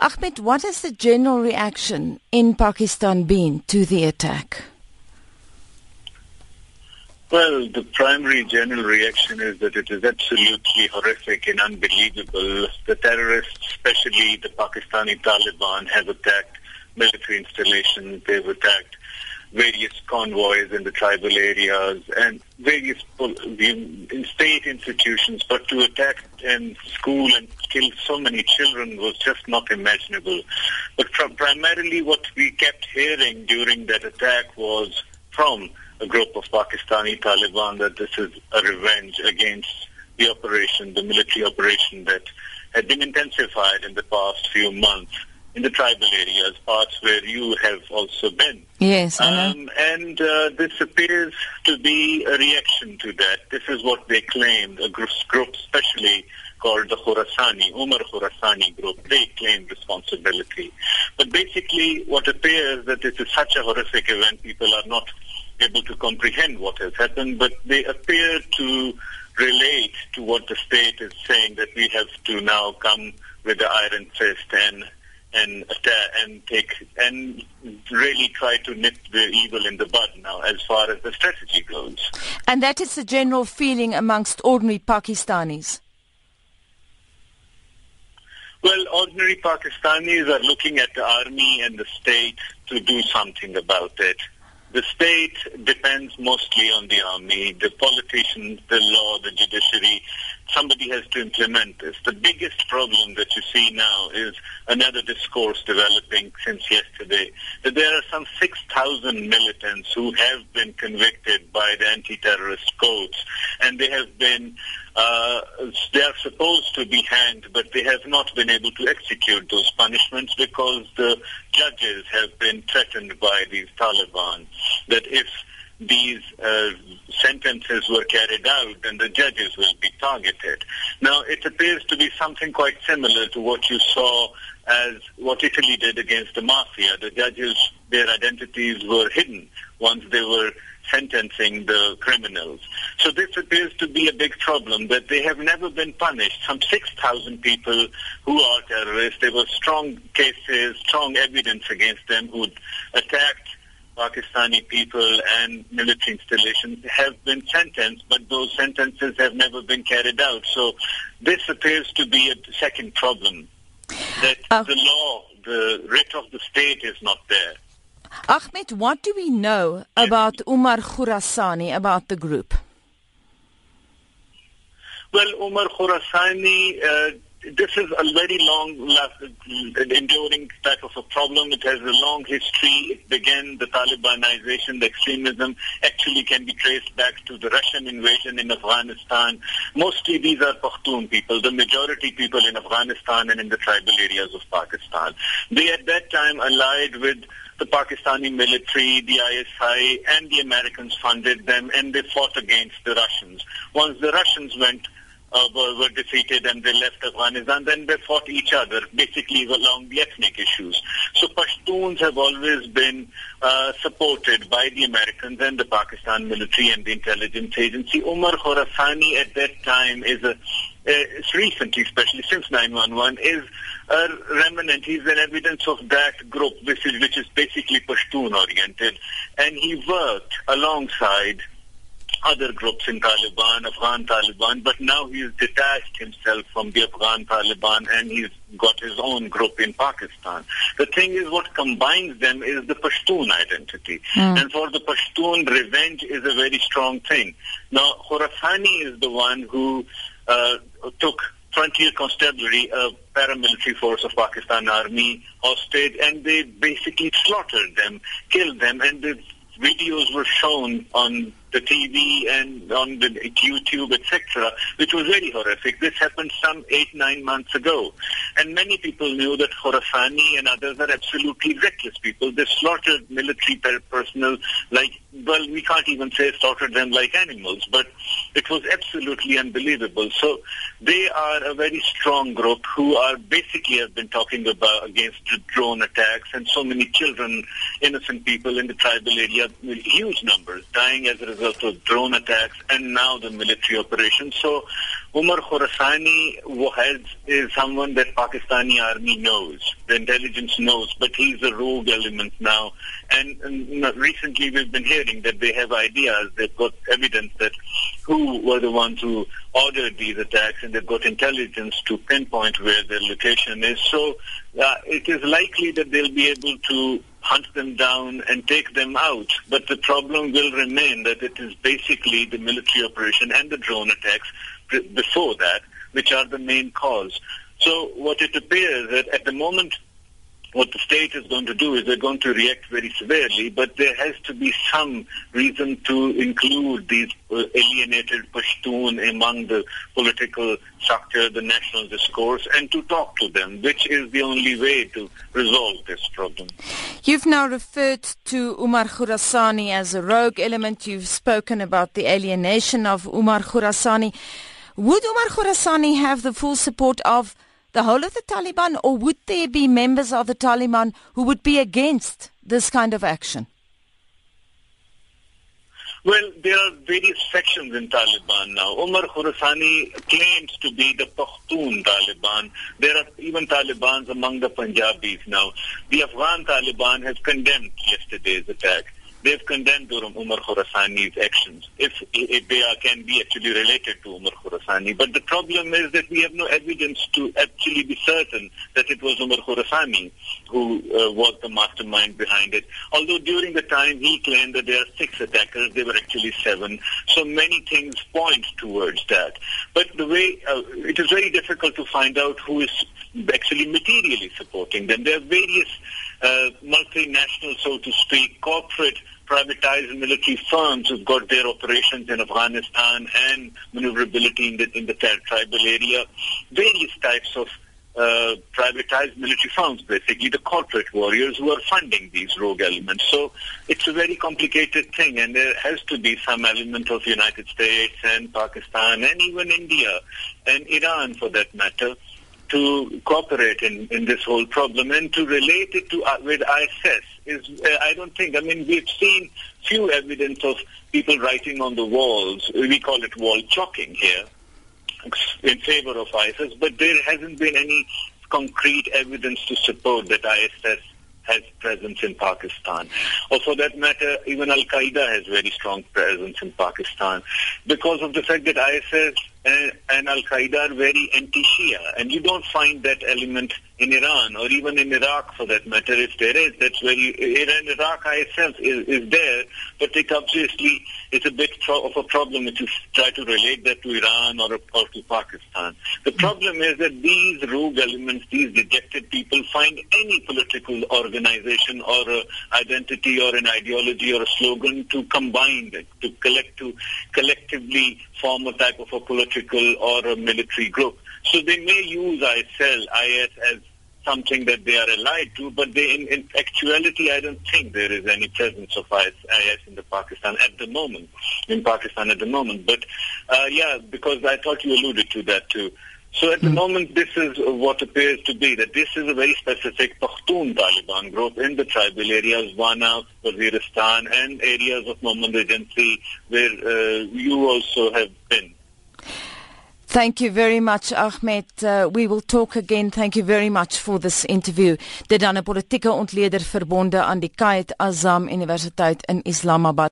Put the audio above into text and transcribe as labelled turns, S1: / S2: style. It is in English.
S1: Ahmed, what has the general reaction in Pakistan been to the attack?
S2: Well, the primary general reaction is that it is absolutely horrific and unbelievable. The terrorists, especially the Pakistani Taliban, have attacked military installations. They've attacked various convoys in the tribal areas and various state institutions, but to attack in school and kill so many children was just not imaginable. But primarily what we kept hearing during that attack was from a group of Pakistani Taliban that this is a revenge against the operation, the military operation that had been intensified in the past few months in the tribal areas, parts where you have also been.
S1: Yes,
S2: um, and uh, this appears to be a reaction to that. This is what they claimed, a group, group especially called the Khorasani, Umar Khorasani group. They claim responsibility. But basically, what appears that this is such a horrific event, people are not able to comprehend what has happened, but they appear to relate to what the state is saying that we have to now come with the iron fist and and uh, and take and really try to nip the evil in the bud now as far as the strategy goes.
S1: And that is the general feeling amongst ordinary Pakistanis.
S2: Well, ordinary Pakistanis are looking at the army and the state to do something about it. The state depends mostly on the army, the politicians, the law, the judiciary. Somebody has to implement this. The biggest problem that you see now is another discourse developing since yesterday, that there are some 6,000 militants who have been convicted by the anti-terrorist courts, and they have been uh, they are supposed to be hanged, but they have not been able to execute those punishments because the judges have been threatened by these Taliban that if these uh, sentences were carried out, then the judges will be targeted. Now, it appears to be something quite similar to what you saw as what Italy did against the mafia. The judges, their identities were hidden once they were sentencing the criminals. So this appears to be a big problem that they have never been punished. Some 6,000 people who are terrorists, there were strong cases, strong evidence against them who attacked Pakistani people and military installations have been sentenced, but those sentences have never been carried out. So this appears to be a second problem, that uh, the law, the writ of the state is not there.
S1: Ahmed, what do we know about Umar Khurasani, about the group?
S2: Well, Umar Khurasani, uh, this is a very long, uh, enduring type of a problem. It has a long history. It began, the Talibanization, the extremism actually can be traced back to the Russian invasion in Afghanistan. Mostly these are Pashtun people, the majority people in Afghanistan and in the tribal areas of Pakistan. They at that time allied with the Pakistani military, the ISI, and the Americans funded them, and they fought against the Russians. Once the Russians went uh, were, were, defeated and they left Afghanistan, then they fought each other, basically along the ethnic issues. So Pashtuns have always been uh, supported by the Americans and the Pakistan military and the intelligence agency. Umar Khorasani at that time is a uh, recently, especially since 911, is a remnant. He's an evidence of that group, which is, which is basically Pashtun-oriented. And he worked alongside other groups in Taliban, Afghan Taliban, but now he's detached himself from the Afghan Taliban and he's got his own group in Pakistan. The thing is what combines them is the Pashtun identity. Mm. And for the Pashtun, revenge is a very strong thing. Now, Khorasani is the one who uh, took Frontier Constabulary, a paramilitary force of Pakistan Army, hostage, and they basically slaughtered them, killed them, and the videos were shown on the TV and on the YouTube, etc., which was very horrific. This happened some eight, nine months ago. And many people knew that Khorasani and others are absolutely reckless people. They slaughtered military personnel like, well, we can't even say slaughtered them like animals, but it was absolutely unbelievable. So they are a very strong group who are basically have been talking about against drone attacks and so many children, innocent people in the tribal area, huge numbers dying as a result of drone attacks and now the military operation. So Umar Khorasani has, is someone that Pakistani army knows, the intelligence knows, but he's a rogue element now. And, and recently we've been hearing that they have ideas, they've got evidence that who were the ones who ordered these attacks and they've got intelligence to pinpoint where their location is. So uh, it is likely that they'll be able to hunt them down and take them out. But the problem will remain that it is basically the military operation and the drone attacks before that which are the main cause. So what it appears that at the moment what the state is going to do is they're going to react very severely, but there has to be some reason to include these uh, alienated Pashtun among the political structure, the national discourse, and to talk to them, which is the only way to resolve this problem.
S1: You've now referred to Umar Khurasani as a rogue element. You've spoken about the alienation of Umar Khurasani. Would Umar Khurasani have the full support of the whole of the Taliban, or would there be members of the Taliban who would be against this kind of action?
S2: Well, there are various sections in Taliban now. Umar Khurasani claims to be the Pashtun Taliban. There are even Talibans among the Punjabis now. The Afghan Taliban has condemned yesterday's attack they've condemned Umar Khorasani's actions, if, if they are, can be actually related to Umar Khorasani. But the problem is that we have no evidence to actually be certain that it was Umar Khorasani who uh, was the mastermind behind it. Although during the time he claimed that there are six attackers, there were actually seven. So many things point towards that. But the way, uh, it is very difficult to find out who is actually materially supporting them. There are various uh, multinational, so to speak, corporate privatized military firms who've got their operations in Afghanistan and maneuverability in the, in the tribal area, various types of uh, privatized military firms, basically the corporate warriors who are funding these rogue elements. So it's a very complicated thing, and there has to be some element of United States and Pakistan and even India and Iran, for that matter, to cooperate in, in this whole problem and to relate it to uh, with ISS is uh, I don't think I mean we've seen few evidence of people writing on the walls we call it wall chalking here in favor of ISIS but there hasn't been any concrete evidence to support that ISIS has presence in Pakistan. Or for that matter, even Al-Qaeda has very strong presence in Pakistan because of the fact that ISS and, and Al-Qaeda are very anti-Shia. And you don't find that element in Iran or even in Iraq for that matter. If there is, that's where you, Iran, Iraq itself is, is there, but it obviously is a bit pro- of a problem if you try to relate that to Iran or, or to Pakistan. The problem is that these rogue elements, these dejected people find any political organization or identity or an ideology or a slogan to combine it, to collect, to collectively form a type of a political or a military group. So they may use ISIL, IS as something that they are allied to, but they, in, in actuality, I don't think there is any presence of IS in the Pakistan at the moment, in Pakistan at the moment. But uh, yeah, because I thought you alluded to that too. So at the mm. moment, this is what appears to be that this is a very specific Pashtun Taliban group in the tribal areas, Wana, Waziristan, and areas of Mohmand Agency, where uh, you also have been.
S1: Thank you very much Ahmed. Uh, we will talk again. Thank you very much for this interview. Dit dan 'n politieke ontleder verbonde aan die Qaid Azam Universiteit in Islamabad.